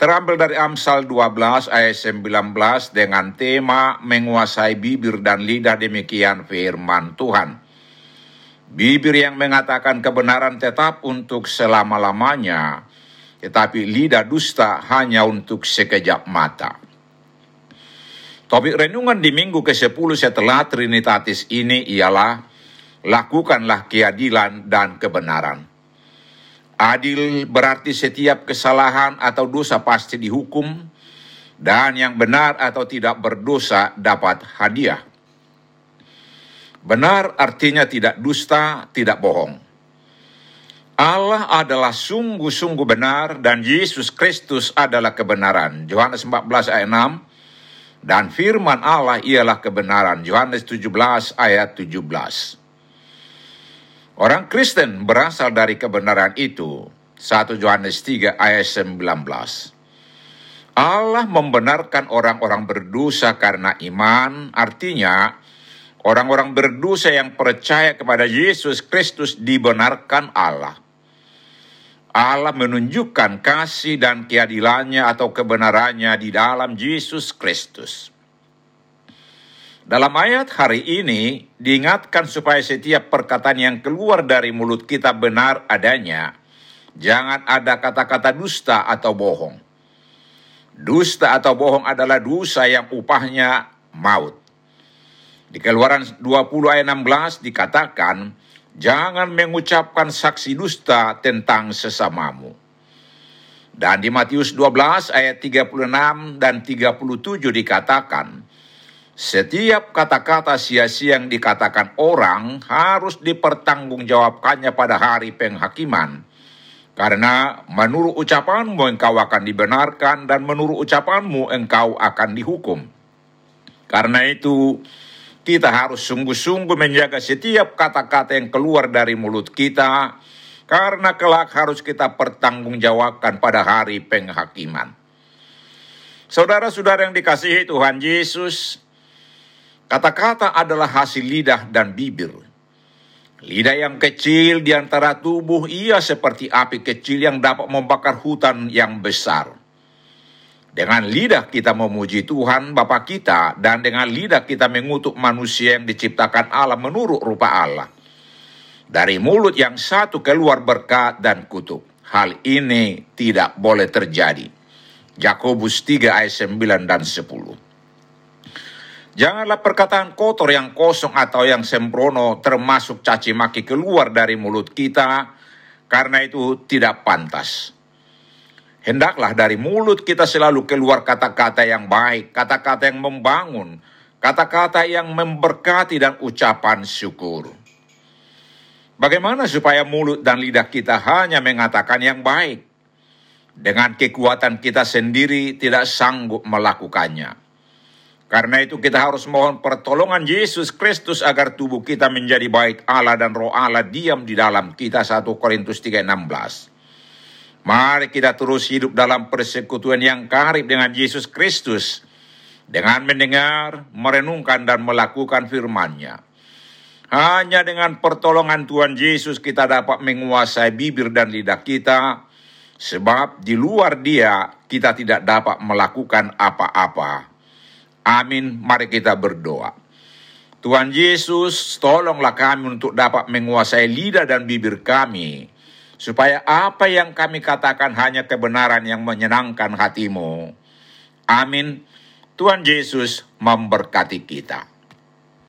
terambil dari Amsal 12 ayat 19 dengan tema menguasai bibir dan lidah demikian firman Tuhan. Bibir yang mengatakan kebenaran tetap untuk selama-lamanya, tetapi lidah dusta hanya untuk sekejap mata. Topik renungan di minggu ke-10 setelah Trinitatis ini ialah lakukanlah keadilan dan kebenaran. Adil berarti setiap kesalahan atau dosa pasti dihukum, dan yang benar atau tidak berdosa dapat hadiah. Benar artinya tidak dusta, tidak bohong. Allah adalah sungguh-sungguh benar dan Yesus Kristus adalah kebenaran. Yohanes 14 ayat 6 dan firman Allah ialah kebenaran. Yohanes 17 ayat 17. Orang Kristen berasal dari kebenaran itu. 1 Yohanes 3 ayat 19. Allah membenarkan orang-orang berdosa karena iman, artinya orang-orang berdosa yang percaya kepada Yesus Kristus dibenarkan Allah. Allah menunjukkan kasih dan keadilannya atau kebenarannya di dalam Yesus Kristus. Dalam ayat hari ini diingatkan supaya setiap perkataan yang keluar dari mulut kita benar adanya. Jangan ada kata-kata dusta atau bohong. Dusta atau bohong adalah dosa yang upahnya maut. Di keluaran 20 ayat 16 dikatakan, Jangan mengucapkan saksi dusta tentang sesamamu. Dan di Matius 12 ayat 36 dan 37 dikatakan, setiap kata-kata sia-sia yang dikatakan orang harus dipertanggungjawabkannya pada hari penghakiman. Karena menurut ucapanmu engkau akan dibenarkan dan menurut ucapanmu engkau akan dihukum. Karena itu kita harus sungguh-sungguh menjaga setiap kata-kata yang keluar dari mulut kita karena kelak harus kita pertanggungjawabkan pada hari penghakiman. Saudara-saudara yang dikasihi Tuhan Yesus, Kata-kata adalah hasil lidah dan bibir. Lidah yang kecil di antara tubuh ia seperti api kecil yang dapat membakar hutan yang besar. Dengan lidah kita memuji Tuhan Bapa kita dan dengan lidah kita mengutuk manusia yang diciptakan Allah menurut rupa Allah. Dari mulut yang satu keluar berkat dan kutuk. Hal ini tidak boleh terjadi. Yakobus 3 ayat 9 dan 10. Janganlah perkataan kotor yang kosong atau yang sembrono termasuk caci maki keluar dari mulut kita, karena itu tidak pantas. Hendaklah dari mulut kita selalu keluar kata-kata yang baik, kata-kata yang membangun, kata-kata yang memberkati dan ucapan syukur. Bagaimana supaya mulut dan lidah kita hanya mengatakan yang baik? Dengan kekuatan kita sendiri tidak sanggup melakukannya. Karena itu kita harus mohon pertolongan Yesus Kristus agar tubuh kita menjadi baik Allah dan roh Allah diam di dalam kita 1 Korintus 3:16. Mari kita terus hidup dalam persekutuan yang karib dengan Yesus Kristus dengan mendengar, merenungkan dan melakukan firman-Nya. Hanya dengan pertolongan Tuhan Yesus kita dapat menguasai bibir dan lidah kita, sebab di luar Dia kita tidak dapat melakukan apa-apa. Amin. Mari kita berdoa. Tuhan Yesus, tolonglah kami untuk dapat menguasai lidah dan bibir kami, supaya apa yang kami katakan hanya kebenaran yang menyenangkan hatimu. Amin. Tuhan Yesus memberkati kita.